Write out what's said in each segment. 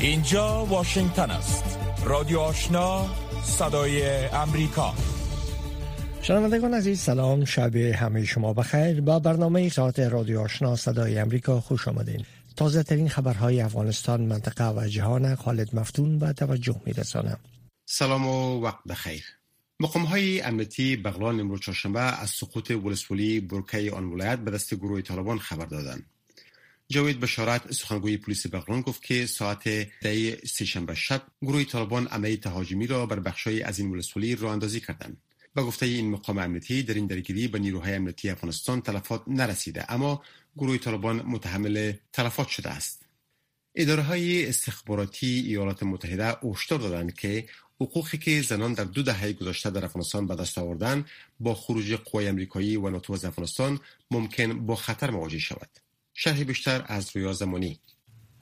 اینجا واشنگتن است. رادیو آشنا صدای امریکا. شنوندگان عزیز سلام. شب همه شما بخیر. با برنامه ساعت رادیو آشنا صدای امریکا خوش آمدین. تازه ترین خبرهای افغانستان منطقه و جهان. خالد مفتون به توجه می رسانم. سلام و وقت بخیر. مقام های امنیتی بغلان امروز چهارشنبه از سقوط ولسوالی برکه آن ولایت به دست گروه طالبان خبر دادند. جاوید بشارت سخنگوی پلیس بغلان گفت که ساعت ده سهشنبه شب گروه طالبان عملی تهاجمی را بر بخشای از این ولسوالی راه اندازی کردند. به گفته این مقام امنیتی در این درگیری به نیروهای امنیتی افغانستان تلفات نرسیده اما گروه طالبان متحمل تلفات شده است. اداره های استخباراتی ایالات متحده هشدار دادند که حقوقی که زنان در دو دهه گذشته در افغانستان به دست آوردن با خروج قوای امریکایی و ناتو از افغانستان ممکن با خطر مواجه شود. شرح بیشتر از رویا زمانی.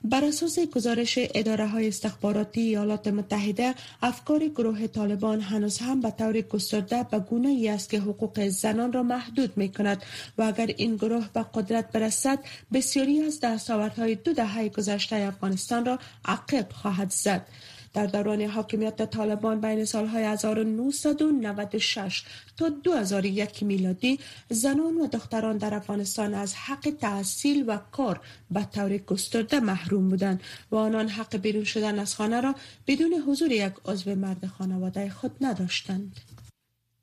بر اساس گزارش اداره های استخباراتی ایالات متحده افکار گروه طالبان هنوز هم به طور گسترده به گونه ای است که حقوق زنان را محدود می کند و اگر این گروه به قدرت برسد بسیاری از دستاوردهای دو دهه گذشته افغانستان را عقب خواهد زد. در دوران حاکمیت طالبان بین سالهای 1996 تا 2001 میلادی زنان و دختران در افغانستان از حق تحصیل و کار به طور گسترده محروم بودند و آنان حق بیرون شدن از خانه را بدون حضور یک عضو مرد خانواده خود نداشتند.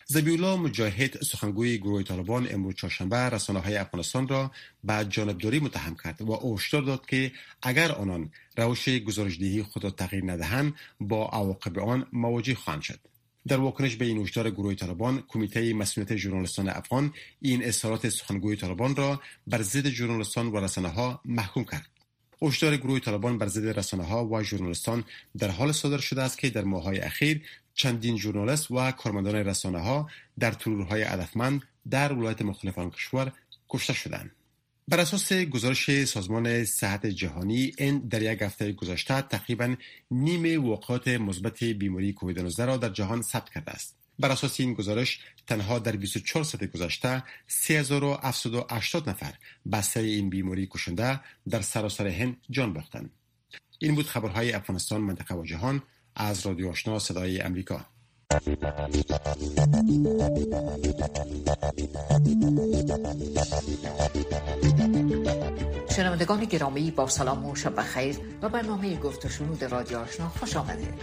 زبیولا مجاهد سخنگوی گروه طالبان امروز چهارشنبه رسانه های افغانستان را به جانبداری متهم کرد و هشدار داد که اگر آنان روش گزارشدهی خود را تغییر ندهند با عواقب آن مواجه خواهند شد. در واکنش به این هشدار گروه طالبان کمیته مسئولیت ژورنالیستان افغان این اظهارات سخنگوی طالبان را بر ضد ژورنالیستان و رسانه ها محکوم کرد. هشدار گروه طالبان بر ضد رسانه ها و ژورنالیستان در حال صادر شده است که در ماههای اخیر چندین ژورنالیست و کارمندان رسانه ها در ترورهای هدفمند در ولایت مختلف آن کشور کشته شدند. بر اساس گزارش سازمان صحت جهانی این در یک هفته گذشته تقریبا نیم واقعات مثبت بیماری کووید 19 را در جهان ثبت کرده است. بر اساس این گزارش تنها در 24 ساعت گذشته 3780 نفر بسته این بیماری کشنده در سراسر هند جان باختند. این بود خبرهای افغانستان منطقه و جهان از رادیو آشنا صدای امریکا. شنوندگان گرامی با سلام و شب بخیر و برنامه گفت و شنود رادیو آشنا خوش آمده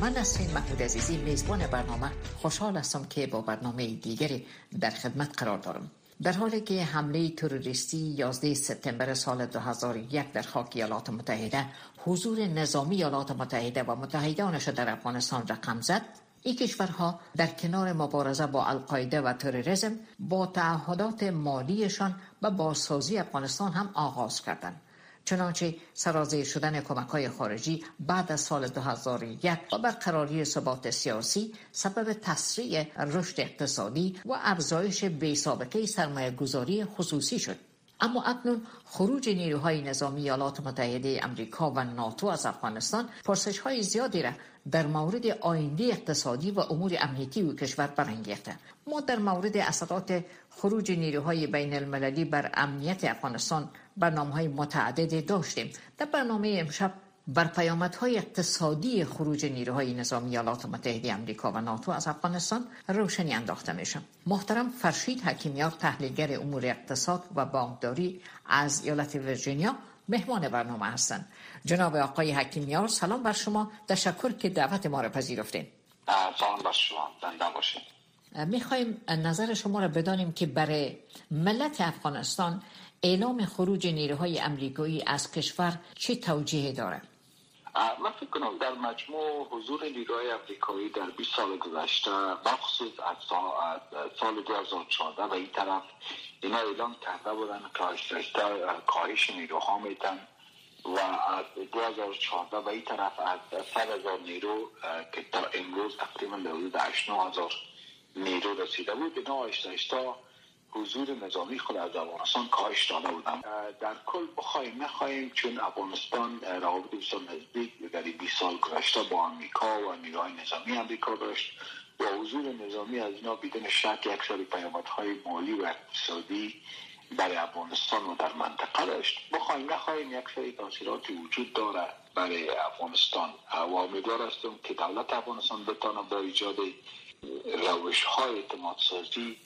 من نسرین محمود عزیزی میزبان برنامه خوشحال هستم که با برنامه دیگری در خدمت قرار دارم. در حالی که حمله تروریستی 11 سپتامبر سال 2001 در خاک ایالات متحده حضور نظامی ایالات متحده و متحدانش در افغانستان رقم زد این کشورها در کنار مبارزه با القاعده و تروریسم با تعهدات مالیشان و بازسازی افغانستان هم آغاز کردند. چنانچه سرازیر شدن کمک های خارجی بعد از سال 2001 و برقراری ثبات سیاسی سبب تسریع رشد اقتصادی و افزایش بیسابقه سرمایه گذاری خصوصی شد. اما اکنون خروج نیروهای نظامی ایالات متحده امریکا و ناتو از افغانستان پرسش های زیادی را در مورد آینده اقتصادی و امور امنیتی و کشور برانگیخته ما در مورد اثرات خروج نیروهای بین المللی بر امنیت افغانستان برنامه های متعددی داشتیم. در برنامه امشب بر پیامدهای اقتصادی خروج نیروهای نظامی ایالات متحده امریکا و ناتو از افغانستان روشنی انداخته میشم. محترم فرشید حکیمیار تحلیلگر امور اقتصاد و بانکداری از ایالت ویرجینیا مهمان برنامه هستند. جناب آقای حکیمیار سلام بر شما. تشکر که دعوت ما را پذیرفتین. سلام بر شما. زنده باشید می‌خوایم نظر شما را بدانیم که برای ملت افغانستان اعلام خروج نیروهای امریکایی از کشور چه توجیه دارد؟ من فکر کنم در مجموع حضور نیروهای امریکایی در 20 سال گذشته بخصوص از سال 2014 و این طرف اینا اعلام کرده بودن کاهش نیروها میتن و از 2014 و این طرف از 100 هزار نیرو که تا امروز تقریبا به حدود 89 نیرو رسیده بود. آهسته حضور نظامی خود از افغانستان کاهش داده بودم. در کل بخواهیم نخواهیم چون افغانستان روابط بسیار نزدیک در 20 سال گذشته با امریکا و نیروهای نظامی امریکا داشت. و حضور نظامی از اینا بدون شک یک سری پیامدهای مالی و اقتصادی برای افغانستان و در منطقه داشت. بخوایم نخواهیم یک سری تاثیراتی وجود داره برای افغانستان. و امیدوار هستم که دولت افغانستان بتانه با ایجاد روش های اعتماد سازی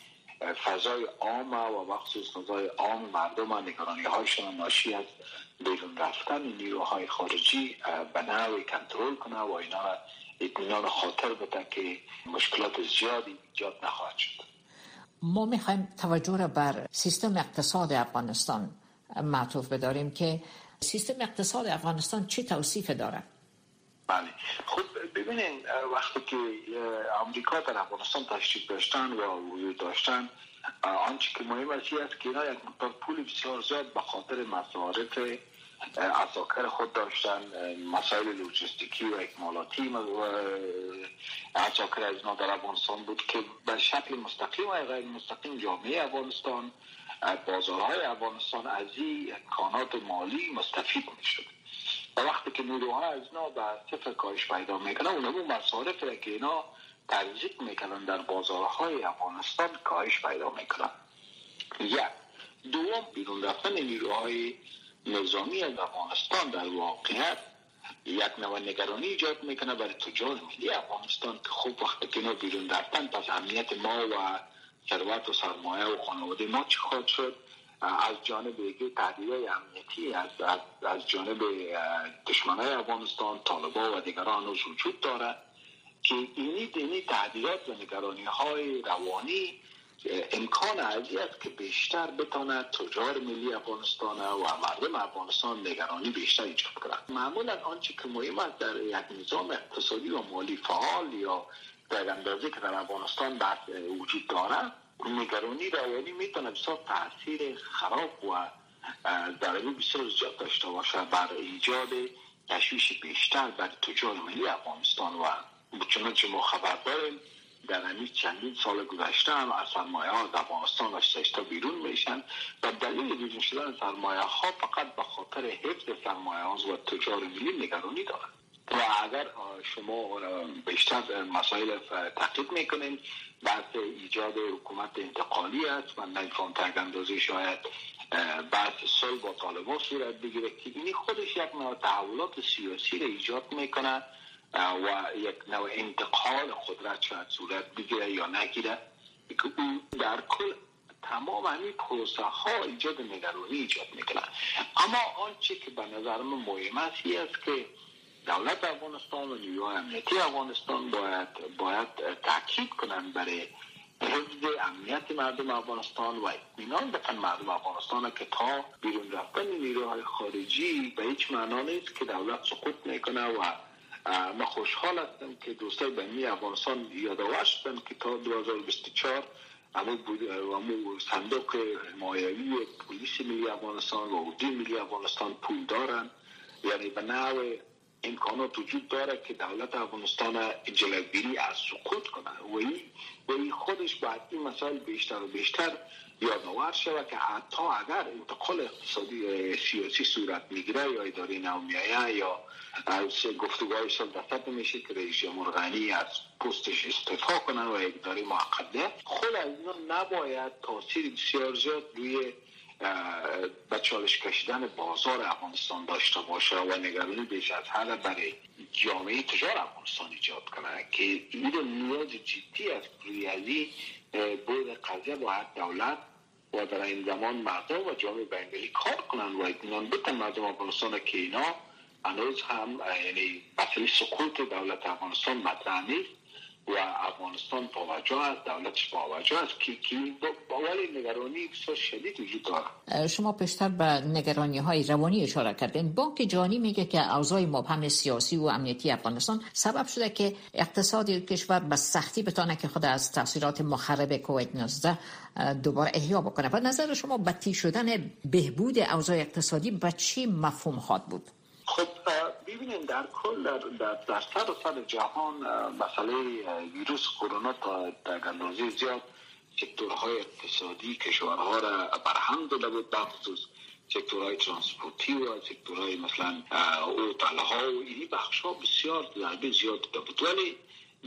فضای عام و بخصوص فضای عام مردم و نگرانی هایشان ناشی از بیرون رفتن نیروهای خارجی به نوعی کنترل کنه و اینا اطمینان خاطر بده که مشکلات زیادی ایجاد نخواهد شد. ما می‌خوایم توجه را بر سیستم اقتصاد افغانستان معطوف بداریم که سیستم اقتصاد افغانستان چه توصیف داره بله. خب ببینین وقتی که امریکا در افغانستان تشریف داشتن و وجود داشتن آنچه که مهم است است که اینا یک مقدار پول بسیار زیاد به خاطر مصارف اساکر خود داشتن مسائل لوجستیکی و اکمالاتی اساکر از اینا در افغانستان بود که به شکل مستقیم و غیر مستقیم جامعه افغانستان بازارهای افغانستان از این امکانات مالی مستفید می شد و وقتی که نیروها از اینا به صفر کاهش پیدا می‌کنه اون همون مصارف که اینا ترجیح می‌کنن در بازارهای افغانستان کاهش پیدا می‌کنن. یک. دوم بیرون رفتن نیروهای نظامی از افغانستان در واقعیت یک نوع نگرانی ایجاد می‌کنه برای تجار ملی افغانستان که خوب وقتی که بیرون رفتن پس امنیت ما و ثروت و سرمایه و خانواده ما چی خواهد شد؟ از جانب تهدیدهای امنیتی از, از, جانب دشمنای افغانستان طالبا و دیگران وجود داره که اینی دینی تهدیدات و نگرانی های روانی امکان ازی است که بیشتر بتانه تجار ملی افغانستان و مردم افغانستان نگرانی بیشتر ایجاد کنند معمولا آنچه که مهم است در یک نظام اقتصادی و مالی فعال یا در اندازه که در افغانستان وجود دارد نگرانی روانی می‌تونه بسیار تاثیر خراب و ضربه بسیار زیاد داشته باشه. بر ایجاد تشویش بیشتر بر تجار ملی افغانستان و چنانچه ما خبر داریم در همین چندین سال گذشته هم از سرمایه ها از افغانستان و ششتا بیرون میشن و دلیل بیرون شدن سرمایه ها فقط به خاطر حفظ سرمایه ها و تجار ملی نگرانی دارن. و اگر شما بیشتر مسائل تحقیق می‌کنین بحث ایجاد حکومت انتقالی است. و نمیفهم تگ اندازه شاید بحث صلح با طالبان صورت بگیره که اینی خودش یک نوع تحولات سیاسی را ایجاد می‌کنه و یک نوع انتقال قدرت شاید صورت بگیره یا نگیره. که در کل تمام همین پروسه ها ایجاد نگرانی ایجاد می‌کنه اما آنچه که به نظر من مهم است است که دولت افغانستان و نیروهای امنیتی افغانستان باید باید تاکید کنند برای حفظ امنیت مردم افغانستان و اطمینان بتن مردم افغانستان که تا بیرون رفتن نیروهای خارجی به هیچ معنا نیست که دولت سقوط می‌کنه و ما خوشحال هستم که دوستای بنی افغانستان یادآور شدن که تا 2024 همون بود صندوق مایوی پلیس ملی افغانستان و اردوی ملی افغانستان پول دارن یعنی به نوع امکانات وجود داره که دولت افغانستان جلوگیری از سقوط کنه. و این خودش باید این مسائل بیشتر و بیشتر یادآور شود که حتی اگر انتقال اقتصادی سیاسی صورت می‌گیره یا اداره نومیایه یا از گفتگوهای سلطفت میشه که رئیس جمهور غنی از پستش استفا کنه و اداره معقده خود از اینا نباید تاثیر بسیار زیاد روی به چالش کشیدن بازار افغانستان داشته باشه و نگرانی بیش از حد برای جامعه تجار افغانستان ایجاد کنه که این نیاز جدی است روی ازی بود قضیه باید دولت و در این زمان مردم و جامعه بینگلی کار کنن و اطمینان بتن مردم افغانستان که اینا هنوز هم یعنی مسئله سقوط دولت افغانستان مطرح نیست. و افغانستان توجه است دولتش توجه است که ولی نگرانی بسیار شدید وجود داره شما پیشتر به نگرانی های روانی اشاره کردین. بانک جهانی میگه که اوضاع مبهم سیاسی و امنیتی افغانستان سبب شده که اقتصاد کشور به سختی بتانه که خود از تاثیرات مخرب کویت 19 دوباره احیا بکنه. و نظر شما بدی شدن بهبود اوضاع اقتصادی به چی مفهوم خواد بود؟ خب ببینید در کل در, در, در سر سر جهان مسئله ویروس کرونا تا در اندازه زیاد سکتورهای اقتصادی کشورها را برهم داده بود بخصوص سکتورهای ترانسپورتی و سکتورهای مثلا اوتل ها و این بخش ها بسیار ضربه زیاد داده بود. ولی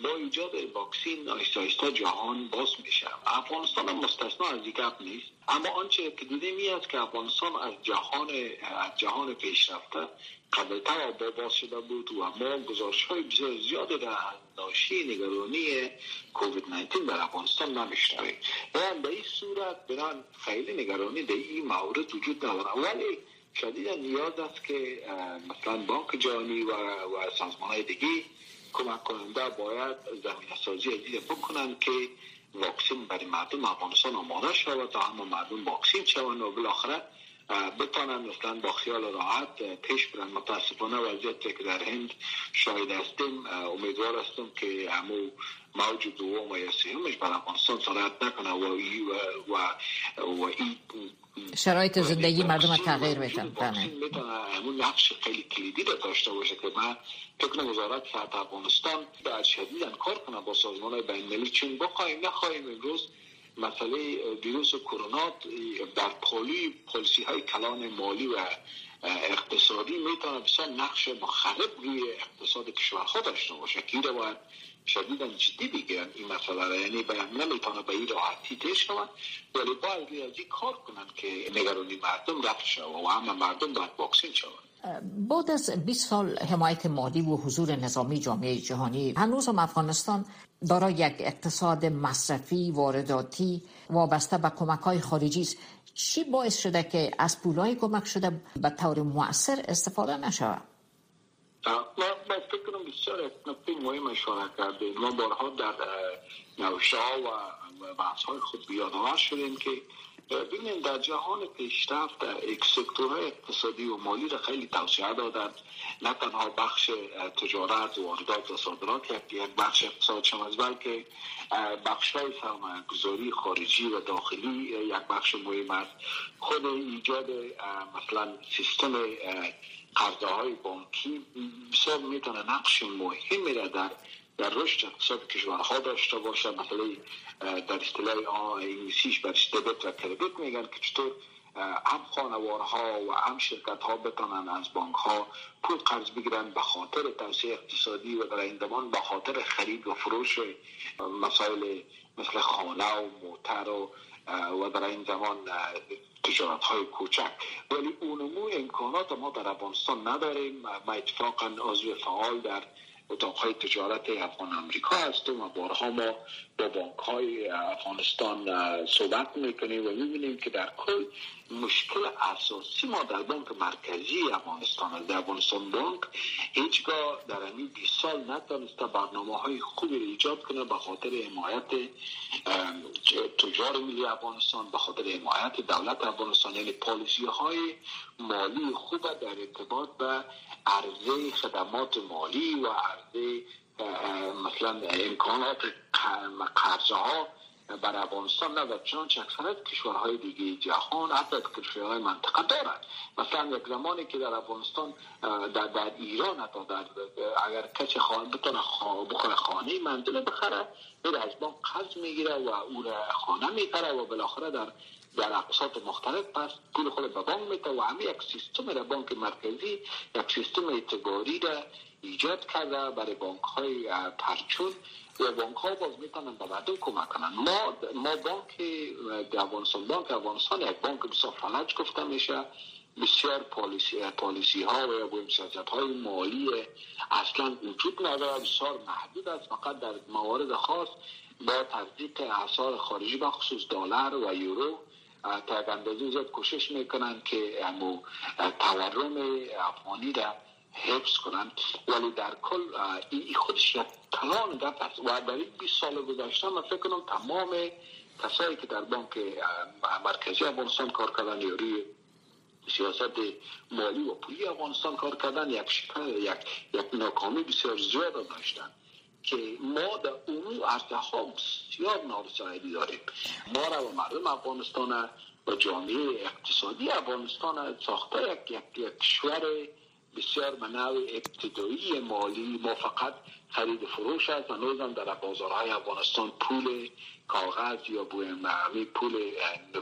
با ایجاد واکسین آیسته جهان باز میشه افغانستان مستثنا از دیگه نیست. اما آنچه که دیدیم می است که افغانستان از جهان از جهان پیشرفته قبلتر با باز شده بود و ما گزارش های بسیار زیاد در ناشی نگرانی کووید 19 در افغانستان نمیشنویم. و به این صورت بران خیلی نگرانی در این مورد وجود نداره ولی شدید نیاز است که مثلا بانک جهانی و, و سازمان های دیگه کمک کننده باید زمین سازی عزیز بکنن که واکسین برای مردم افغانستان آماده شود تا همه مردم واکسین شوند و بالاخره بتانن مثلا با خیال راحت پیش برن متاسفانه وضعیت که در هند شاهد هستیم امیدوار هستم که همو موج دوم و یا سیومش بر افغانستان سرعت نکنه و و و, و شرایط زندگی مردم تغییر بدن بله. همون نقش خیلی کلیدی داشته باشه که من فکر وزارت صحت افغانستان در شدیدن کار کنه با سازمان های بین چون بخوایم نخواهیم امروز مسئله ویروس کرونا در پالی پالیسی های کلان مالی و اقتصادی می‌تونه بسیار نقش مخرب روی اقتصاد کشورها داشته باشه. که باید شدیدا جدی بگیرن این مسئله را یعنی نمی‌تونه به این راحتی تیش شود. ولی باید ریاضی کار کنن که نگرانی مردم رفت شود و همه مردم باید واکسین شود. بعد از 20 سال حمایت مالی و حضور نظامی جامعه جهانی هنوز هم افغانستان دارای یک اقتصاد مصرفی وارداتی وابسته به کمک های خارجی است. چی باعث شده که از پولای کمک شده به طور مؤثر استفاده نشود؟ ما فکر کنم بسیار نکته مهم اشاره کرده. ما بارها در نوشته و بحث های خود بیادآور شدیم که ببینید در جهان پیشرفت یک سکتورهای اقتصادی و مالی را خیلی توسعه دادند نه تنها بخش تجارت واردات و صادرات یک بخش اقتصاد شماست بلکه بخش های گذاری خارجی و داخلی یک بخش مهم است. خود ایجاد مثلا سیستم قرضه های بانکی بسیار می‌تونه نقش مهمی را در در رشد اقتصاد کشورها داشته باشه مثلا در اصطلاح انگلیسیش بر دبت و کردیت میگن که چطور هم خانوارها و هم شرکت ها بتانن از بانک ها پول قرض بگیرن به خاطر توسعه اقتصادی و در این زمان به خاطر خرید و فروش مسائل مثل خانه و موتر و و در این زمان تجارت های کوچک. ولی اونمو امکانات ما در افغانستان نداریم. ما اتفاقا عضو فعال در اتاق تجارت افغان امریکا هستیم و بارها ما با بانک های افغانستان صحبت می‌کنیم و می‌بینیم که در کل مشکل اساسی ما در بانک مرکزی افغانستان در افغانستان بانک هیچگاه در این 20 سال نتونسته برنامه های خوبی ایجاد کنه به خاطر حمایت تجار ملی افغانستان به خاطر حمایت دولت افغانستان. یعنی پالیسی های مالی خوب در ارتباط به عرضه خدمات مالی و عرضه مثلا امکانات قرضه ها بر افغانستان ندارد چنانچه اکثرت کشورهای دیگه جهان حتی کشورهای منطقه دارد مثلا یک زمانی که در افغانستان در, در ایران حتی در اگر کسی خانه بتونه بخوره خانه منزل بخره میره از بانک قرض می‌گیره و او را خانه می‌خره و بالاخره در در اقساط مختلف پس پول خود به بانک میده و همه یک سیستم را بانک مرکزی یک سیستم اعتباری را ایجاد کرده برای بانک های پرچون. و بانک ها باز می‌تونن به مردم کمک کنن. ما ما بانک افغانستان بانک افغانستان یک بانک بسیار فلج گفته میشه. بسیار پالیسی, پالیسی ها و یا سیاست های مالی اصلا وجود نداره. بسیار محدود است. فقط در موارد خاص با تصدیق اثار خارجی بخصوص دلار و یورو تا اندازه زیاد کوشش می‌کنن که امو تورم افغانی را حفظ کنند ولی در کل این خودش یک کلان گپ است. و در این 20 سال گذشته من فکر کنم تمام کسایی که در بانک مرکزی افغانستان کار کردن یا روی سیاست مالی و پولی افغانستان کار کردن یک شکل یک یک ناکامی بسیار زیاد داشتن که ما در اون عرضه ها بسیار نارسایی داریم. ما را و مردم افغانستان و جامعه اقتصادی افغانستان ساخته یک یک, یک بسیار منوع ابتدایی مالی ما فقط خرید فروش است هنوز هم در بازارهای افغانستان پول کاغذ یا معوی پول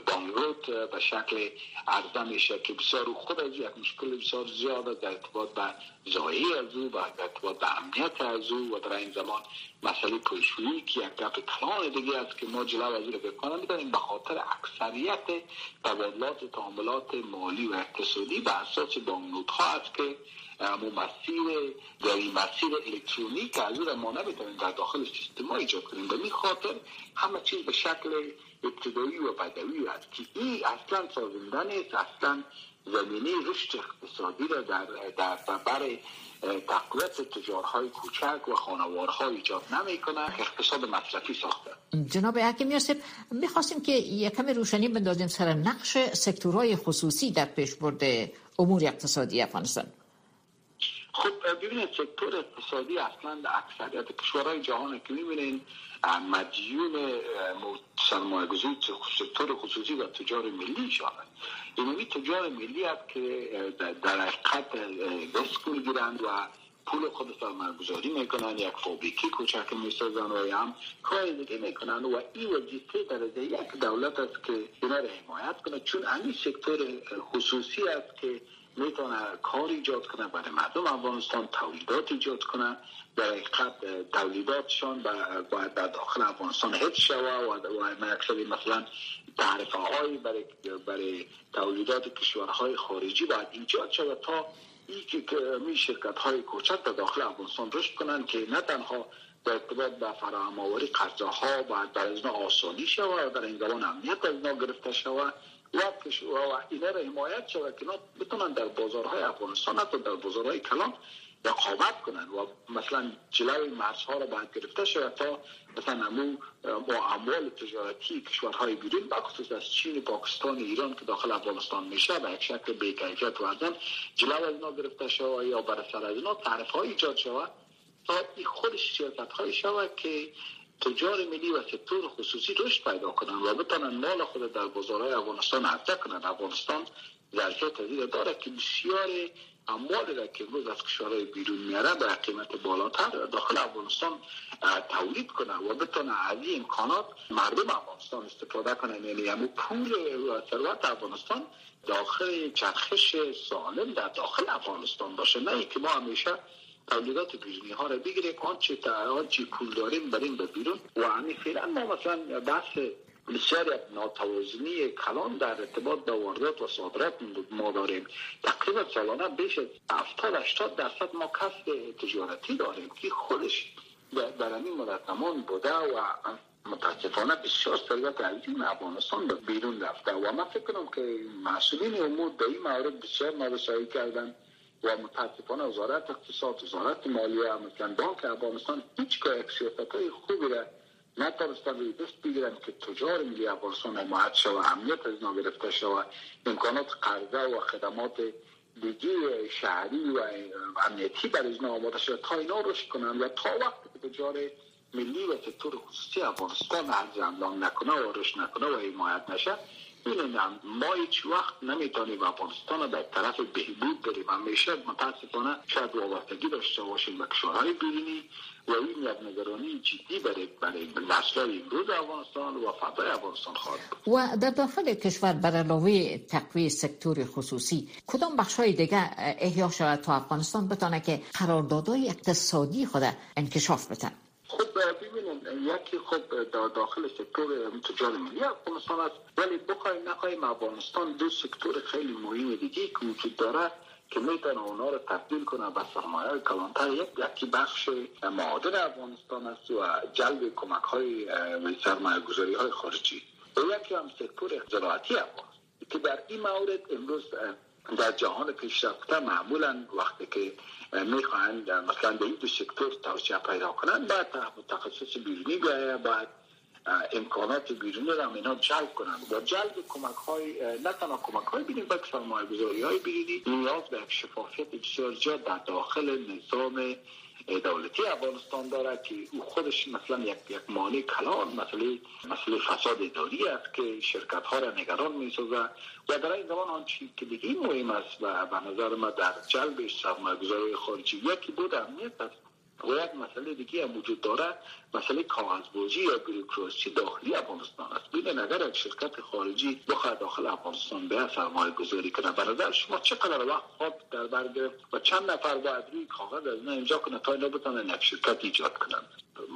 بانگروت به شکل عرضه میشه که بسیار خود از یک مشکل بسیار زیاد در ارتباط به زایی از او و به امنیت از او و در این زمان مسئله پولشویی که یک گپ کلان دیگه است که ما جلو از رو بکنم می‌دانیم به خاطر اکثریت تبادلات تعاملات مالی و اقتصادی به اساس بانگنوت ها است که مو مسیر در این مسیر الکترونیک از را ما نمی‌تونیم در داخل سیستم ها ایجاد کنیم. به خاطر همه چیز به شکل ابتدایی و بدوی است که این اصلا سازنده نیست اصلا زمینه رشد اقتصادی را در در برای تقویت تجارهای کوچک و خانوارها ایجاد نمی کنه اقتصاد مصرفی ساخته. جناب حکیم یاسب می‌خواستیم که یک کمی روشنی بندازیم سر نقش سکتورهای خصوصی در پیش برده امور اقتصادی افغانستان. خب ببینید سکتور اقتصادی اصلا اکثریت کشورهای جهان که می‌بینین مدیون سرمایه گذاری سکتور خصوصی و تجار ملی شامل. اینمی تجار ملی هست که در حقیقت دست می‌گیرند و پول خود سرمایه گذاری می‌کنن یک فابریکی کوچک می‌سازن و هم کار دیگه می‌کنن و این وظیفه در یک دولت است که اینا را حمایت کنه. چون همین سکتور خصوصی است که می‌تونه کار ایجاد کنه برای مردم افغانستان تولیدات ایجاد کنه. در حقیقت تولیداتشان باید در داخل افغانستان حفظ شوه و مکسلی مثلا تعرفه های برای, برای تولیدات کشورهای خارجی باید ایجاد شود تا ای که می شرکت های کوچک در داخل افغانستان رشد کنند که نه تنها در ارتباط به فراهم آوری ها باید در از آسانی شود و در این امنیت از گرفته شود. و اینا را حمایت شود که بتونن در بازارهای افغانستان حتی در بازارهای کلان رقابت کنن و مثلا جلوی مرزها را باید گرفته شود تا مثلا امو با اموال تجارتی کشورهای بیرون بخصوص از چین پاکستان ایران که داخل افغانستان میشه به یک شکل بیکیفیت و ازن جلو از اینا گرفته شود یا بر سر از اینا تعرف های ایجاد شود تا خودش سیاست های شود که تجار ملی و سکتور خصوصی رشد پیدا کنند و بتانن مال خود در بازارهای افغانستان عرضه کنند. افغانستان ظرفیت تزیر داره که بسیار اموال را که امروز از کشورهای بیرون میاره به قیمت بالاتر داخل افغانستان تولید کنه و بتونه از این امکانات مردم افغانستان استفاده کنه یعنی همون پول ثروت افغانستان داخل چرخش سالم در داخل افغانستان باشه. نه که ما همیشه تولیدات بیرونی ها را بگیره آنچه آنچه پول داریم بریم به بیرون. و همین فعلا ما مثلا بحث بسیار ناتوازنی کلان در ارتباط به واردات و صادرات ما داریم. تقریبا سالانه بیش از 70 80 درصد ما کسب تجارتی داریم که خودش در این مدت زمان بوده و متاسفانه بسیار ثروت عظیم افغانستان به بیرون رفته. و من فکر کنم که مسئولین امور به این مورد بسیار نارسایی کردن. و متاسفانه وزارت اقتصاد وزارت مالیه مثلا بانک افغانستان هیچ یک سیاست های خوبی را نتوانستن روی دست بگیرن که تجار ملی افغانستان حمایت شود امنیت از اینا گرفته شود امکانات قرضه و خدمات دیگه شهری و امنیتی بر اینا آماده شده تا اینا رشد کنن و تا وقتی که تجار ملی و سکتور خصوصی افغانستان از نکنه و رشد نکنه و حمایت نشه می‌دونم ما هیچ وقت نمی‌تونیم افغانستان به طرف بهبود بریم. همیشه متاسفانه شاید وابستگی داشته باشیم به کشورهای بیرونی و این یک نگرانی جدی برای برای نسلهای امروز افغانستان و فضای افغانستان خواهد و در داخل کشور بر علاوه تقویه سکتور خصوصی کدام بخش های دیگه احیا شود تا افغانستان بتانه که قراردادهای اقتصادی خود انکشاف بتن خب یکی خب داخل سکتور تجار ملی افغانستان است. ولی بخوایم نخواهیم افغانستان دو سکتور خیلی مهم دیگه که وجود داره که می‌تونه اونا رو تبدیل کنه به سرمایه کلانتر. یک یکی بخش معادن افغانستان است و جلب کمک های سرمایه گذاری های خارجی. یکی هم سکتور زراعتی افغانستان که در این مورد امروز در جهان پیشرفته معمولا وقتی که می‌خواهند مثلا به این دو سکتور توسعه پیدا کنند باید متخصص بیرونی باید امکانات بیرونی را اینا جلب کنند. و جلب کمک های نه تنها کمک های بیرونی بلکه سرمایه گذاری های بیرونی نیاز به شفافیت بسیار زیاد در داخل نظام دولتی افغانستان داره که او خودش مثلا یک یک مانع کلان مسئله مسئله فساد اداری است که شرکت ها را نگران می سازه و در این زمان آن چیز که دیگه مهم است و به نظر ما در جلب سرمایه گذاری خارجی یکی بود امنیت است. و یک مسئله دیگه هم وجود داره مسئله کاغذبازی یا بروکراسی داخلی افغانستان است. ببین اگر یک شرکت خارجی بخواد داخل افغانستان به سرمایه گذاری کنه برادر شما چقدر وقت خواب در بر و چند نفر باید روی کاغذ از اینجا کنه تا اینا بتونن یک شرکت ایجاد کنن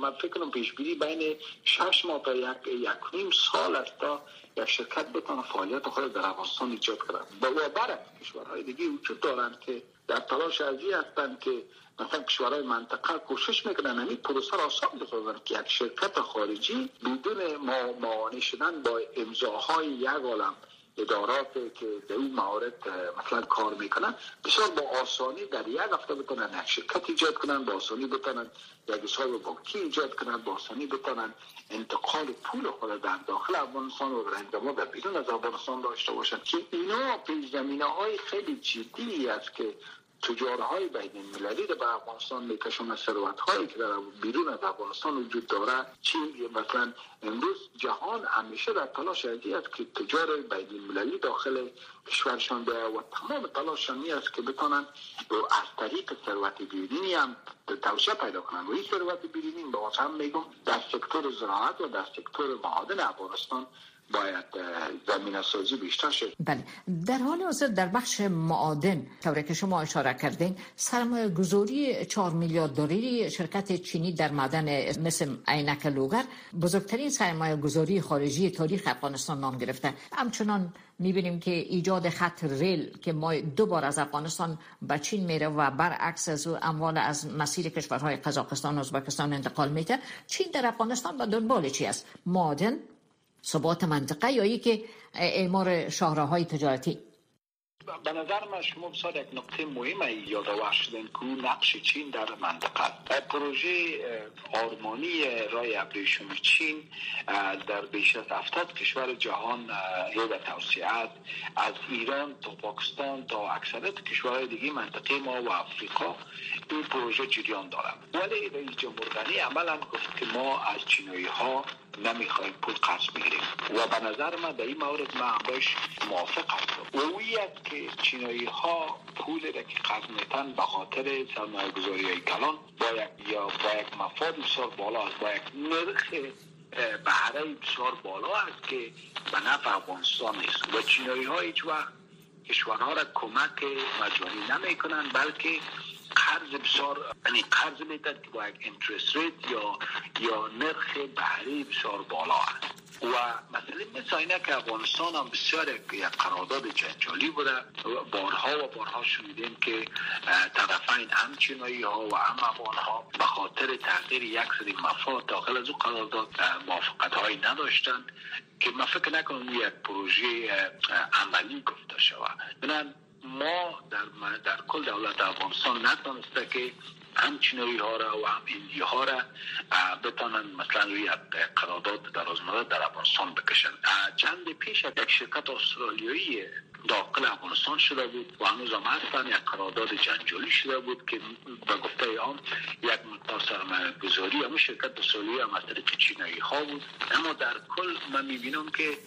من فکر کنم پیش بین شش ماه تا یک یک نیم سال است تا یک شرکت بتونه فعالیت خود در افغانستان ایجاد کنه و برای کشورهای دیگه وجود دارند که در تلاش ازی هستند که مثلا کشورهای منطقه کوشش می‌کنن همین پروسه را آسان بسازن که یک شرکت خارجی بدون معانی شدن با امضاهای یک عالم ادارات که در اون موارد مثلا کار می‌کنن بسیار با آسانی در یک هفته بتونن یک شرکت ایجاد کنن با آسانی بتونن یک حساب بانکی ایجاد کنن با آسانی بتونن انتقال پول خود در داخل افغانستان و در در بیرون از افغانستان داشته باشن. که اینا پیش زمینه های خیلی جدی است که تجارهای بین المللی به افغانستان میکشون ثروت هایی که در بیرون از افغانستان وجود داره چین مثلا امروز جهان همیشه در تلاش ازی است که تجار بین المللی داخل کشورشان به و تمام تلاششان است که بتونن از طریق ثروت بیرونی هم توسعه پیدا کنن. و این ثروت بیرونی به هم میگم در سکتور زراعت و در سکتور معادن افغانستان باید زمین سازی بیشتر شد. بله. در حال حاضر در بخش معادن طوری که شما اشاره کردین سرمایه گذاری 4 میلیارد دلاری شرکت چینی در معدن مثل عینک لوگر بزرگترین سرمایه گذاری خارجی تاریخ افغانستان نام گرفته. همچنان می‌بینیم که ایجاد خط ریل که ما دو بار از افغانستان به چین میره و برعکس از اموال از مسیر کشورهای قزاقستان و ازبکستان انتقال میده. چین در افغانستان به دنبال چی است؟ معادن ثبات منطقه یا که اعمار شاهراهای تجارتی؟ به نظر من شما بسیار یک نقطه مهم یادآور شدن که نقش چین در منطقه پروژه آرمانی رای ابریشم چین در بیش از 70 کشور جهان رو توسعه از ایران تا پاکستان تا اکثریت کشورهای دیگه منطقه ما و افریقا این پروژه جریان دارد ولی رئیس جمهور عملا گفت که ما از چینایی ها نمی‌خوایم پول قرض بگیریم. و به نظر من در این مورد من باش موافق هستم اویت که چینایی ها پول را که قرض میتن به خاطر سرمایه گذاری های کلان با یا با یک مفاد بسیار بالا است. با یک نرخ بهره بسیار بالا است که به نفع افغانستان است. و چینایی ها هیچ وقت کشورها را کمک مجانی نمی کنند بلکه قرض بسیار یعنی قرض میدن که با یک انترست ریت یا یا نرخ بهره بسیار بالا است. و مثلا مثل اینه که افغانستان هم بسیار یک قرارداد جنجالی بوده. بارها و بارها شنیدیم که طرفین هم چینایی ها و هم افغان ها به خاطر تغییر یک سری مفاد داخل از او قرارداد موافقت هایی نداشتند که من فکر نکنم یک پروژه عملی گفته شود. ما در, در کل دولت افغانستان نتونسته که هم چینایی ها را و هم ایندی ها را بتانن مثلا روی قرارداد در در افغانستان بکشن چند پیش یک شرکت استرالیایی داخل افغانستان شده بود و هنوز هم هستن. یک قرارداد جنجالی شده بود که به گفته آن یک مقدار سرمایه گذاری همون شرکت استرالیایی هم از طریق چینایی ها بود. اما در کل من می‌بینم که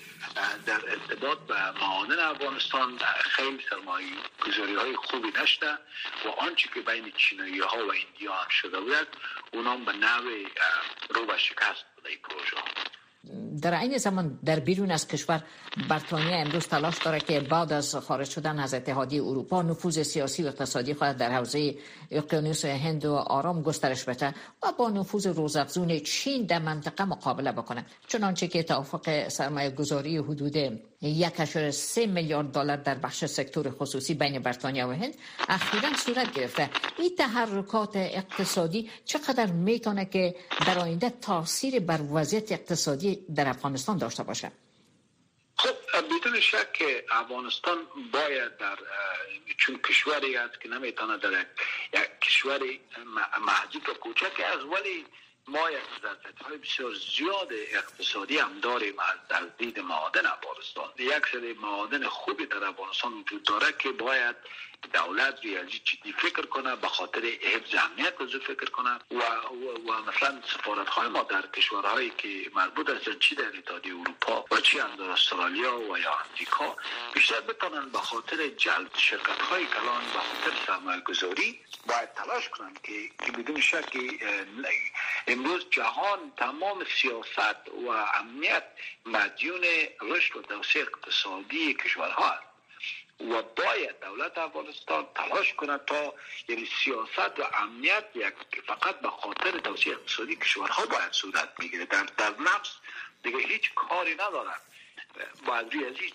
در ارتباط به معادن افغانستان خیلی سرمایه گذاری های خوبی نشده و آنچه که بین چینایی ها و ایندیا شده بود اونام به نوع رو به شکست بوده پروژه در این زمان در بیرون از کشور بریتانیا امروز تلاش داره که بعد از خارج شدن از اتحادیه اروپا نفوذ سیاسی و اقتصادی خود در حوزه اقیانوس هند و آرام گسترش بده و با نفوذ روزافزون چین در منطقه مقابله بکنه. چنانچه که توافق سرمایه گذاری حدود یک سه میلیارد دلار در بخش سکتور خصوصی بین بریتانیا و هند اخیرا صورت گرفته. این تحرکات اقتصادی چقدر می‌تونه که در آینده تاثیر بر وضعیت اقتصادی در افغانستان داشته باشه؟ خب بدون شک افغانستان باید در چون کشوری است که نمی‌تونه در یک کشور محدود و کوچک از ولی ما یک های بسیار زیاد اقتصادی هم داریم از دید معادن افغانستان. یک سری معادن خوبی در افغانستان وجود داره که باید دولت ریاضی جدی فکر کنه به خاطر حفظ امنیت از فکر کنه. و, و, و مثلا سفارت های ما در کشورهایی که مربوط هستند چی در اتحادیه اروپا و چی هم در استرالیا و یا امریکا بیشتر بتانن به خاطر جلب شرکت های کلان به خاطر سرمایه گذاری باید تلاش کنند که, که بدون شک امروز جهان تمام سیاست و امنیت مدیون رشد و توسعه اقتصادی کشورها است و باید دولت افغانستان تلاش کند تا یعنی سیاست و امنیت یک فقط به خاطر توسعه اقتصادی کشورها باید صورت بگیره. در, در نفس دیگه هیچ کاری ندارد باید ریاضی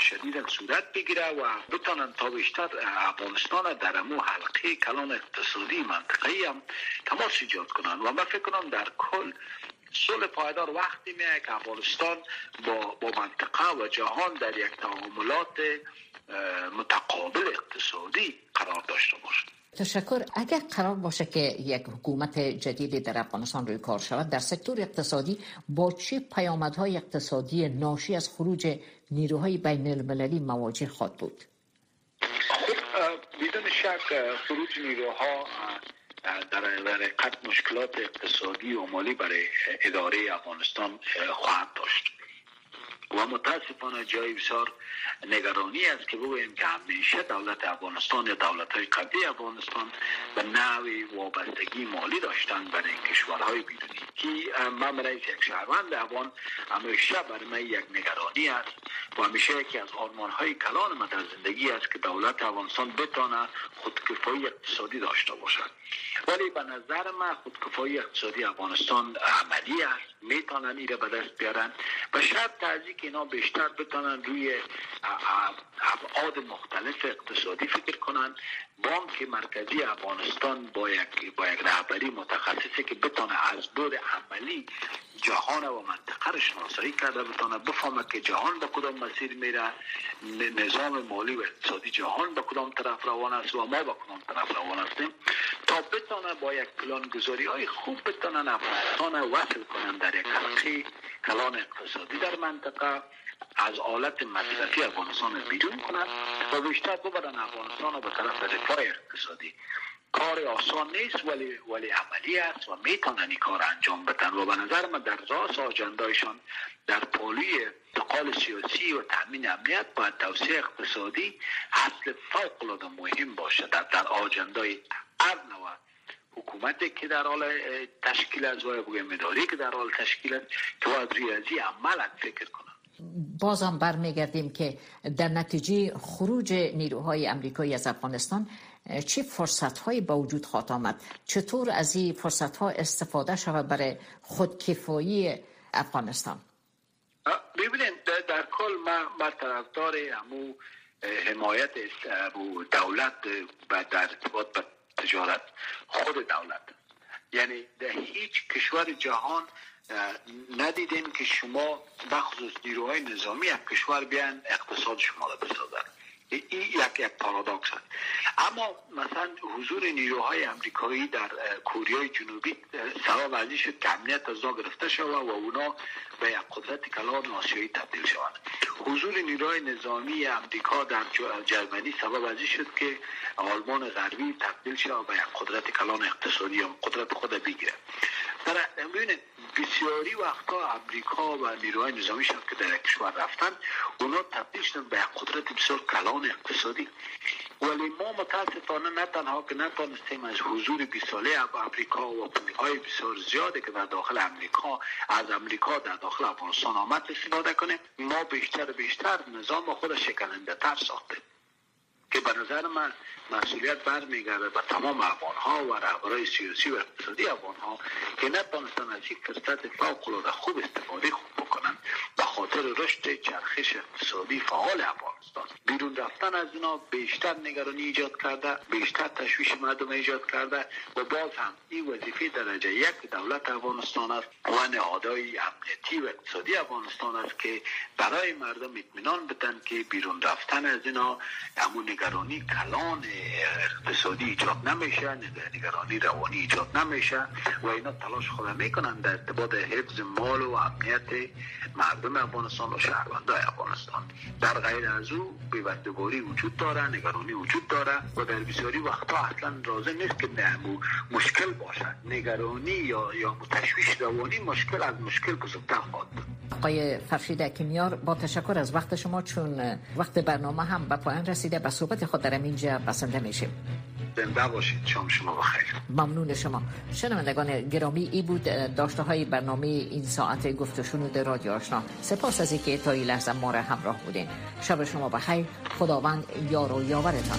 شدید صورت بگیره و بتانن تا بیشتر افغانستان در امو حلقه کلان اقتصادی منطقه هم تماس ایجاد کنن. و من فکر کنم در کل صلح پایدار وقتی میه که افغانستان با, با منطقه و جهان در یک تعاملات متقابل اقتصادی قرار داشته باشد. تشکر. اگر قرار باشه که یک حکومت جدید در افغانستان روی کار شود در سکتور اقتصادی با چه پیامدهای اقتصادی ناشی از خروج نیروهای بین المللی مواجه خواهد بود؟ خب بدون شک خروج نیروها در حقیقت مشکلات اقتصادی و مالی برای اداره افغانستان خواهد داشت. و متاسفانه جای بسیار نگرانی است که بگوییم که همیشه دولت افغانستان یا دولت های قبلی افغانستان به نوی وابستگی مالی داشتن برای کشورهای بیرونی. که من برای یک شهروند افغان همیشه برای من یک نگرانی است و همیشه یکی از آرمان های کلان من در زندگی است که دولت افغانستان بتانه خودکفایی اقتصادی داشته باشد. ولی به نظر من خودکفایی اقتصادی افغانستان عملی است. می‌تونن ایره به دست بیارن و شاید تازی که اینا بیشتر بتونن روی ابعاد مختلف اقتصادی فکر کنن. بانک مرکزی افغانستان با یک با یک رهبری متخصصی که بتونه از بود عملی جهان و منطقه رو شناسایی کرده بتونه بفهمه که جهان به کدام مسیر میره نظام مالی و اقتصادی جهان به کدام طرف روان است و ما به کدام طرف روان هستیم. تا بتونه با یک پلان گذاری های خوب بتونن افغانستان وصل کنن در یک حلقه کلان اقتصادی در منطقه از آلت مصرفی افغانستان بیرون کنند و بیشتر ببرن افغانستان به طرف رفاه اقتصادی. کار آسان نیست ولی ولی عملی است و می‌تونن این کار انجام بدن و به نظر من در راس آجندایشان در پالی انتقال سیاسی و تامین امنیت باید توسعه اقتصادی اصل فوق العاده مهم باشه. در, در آجندای هر حکومتی که در حال تشکیل است و بگویم اداری که در حال تشکیل است که باید ریاضی عمل فکر کنه بازم برمیگردیم که در نتیجه خروج نیروهای امریکایی از افغانستان چه فرصت هایی با وجود خواهد آمد؟ چطور از این فرصت ها استفاده شود برای خودکفایی افغانستان؟ ببینید در کل ما, طرفدار همو حمایت دولت و در ارتباط تجارت خود دولت. یعنی در هیچ کشور جهان ندیدیم که شما بخصوص نیروهای نظامی یک کشور بیان اقتصاد شما را بسازن این یک یک پارادوکس است اما مثلا حضور نیروهای امریکایی در کوریای جنوبی سبب ازی شد که امنیت از گرفته شود و اونا به یک قدرت کلان آسیایی تبدیل شوند. حضور نیروهای نظامی امریکا در جرمنی سبب ازی شد که آلمان غربی تبدیل شود به یک قدرت کلان اقتصادی یا قدرت خود بگیره در بسیاری وقتا امریکا و نیروهای نظامی شد که در کشور رفتن اونا تبدیل شدن به قدرت بسیار کلان اقتصادی. ولی ما متاسفانه نه تنها که نتانستیم از حضور بی ساله امریکا و پولهای بسیار زیاده که در داخل امریکا از امریکا در داخل افغانستان آمد استفاده کنیم ما بیشتر بیشتر نظام خود شکننده تر ساختیم. که به نظر من مسئولیت برمیگرده به تمام افغان ها و رهبرای سیاسی و اقتصادی افغان ها که نتونستن از یک فرصت فوق خوب استفاده خوب بکنن خاطر رشد چرخش اقتصادی فعال افغانستان. بیرون رفتن از اینا بیشتر نگرانی ایجاد کرده بیشتر تشویش مردم ایجاد کرده و باز هم این وظیفه درجه یک دولت افغانستان است. و نهادهای امنیتی و اقتصادی افغانستان است که برای مردم اطمینان بدن که بیرون رفتن از اینا همون نگرانی کلان اقتصادی ایجاد نمیشه نگرانی روانی ایجاد نمیشه و اینا تلاش خود می‌کنن در ارتباط حفظ مال و امنیت مردم افغانستان و شهروندان افغانستان. در غیر از او پیوستگاری وجود داره نگرانی وجود داره و در بسیاری وقتا اصلا لازم نیست که مشکل باشد. نگرانی یا یا تشویش روانی مشکل از مشکل بزرگتر خواهد آقای فرشید کیمیار با تشکر از وقت شما چون وقت برنامه هم به پایان رسیده به صحبت خود در اینجا بسنده میشیم. زنده باشید. شام شما بخیر ممنون شما. شنوندگان گرامی ای بود داشته های برنامه این ساعت گفت شنود رادیو آشنا. سپاس از اینکه تا این لحظه ما را همراه بودین. شب شما بخیر. خداوند یار و یاورتان.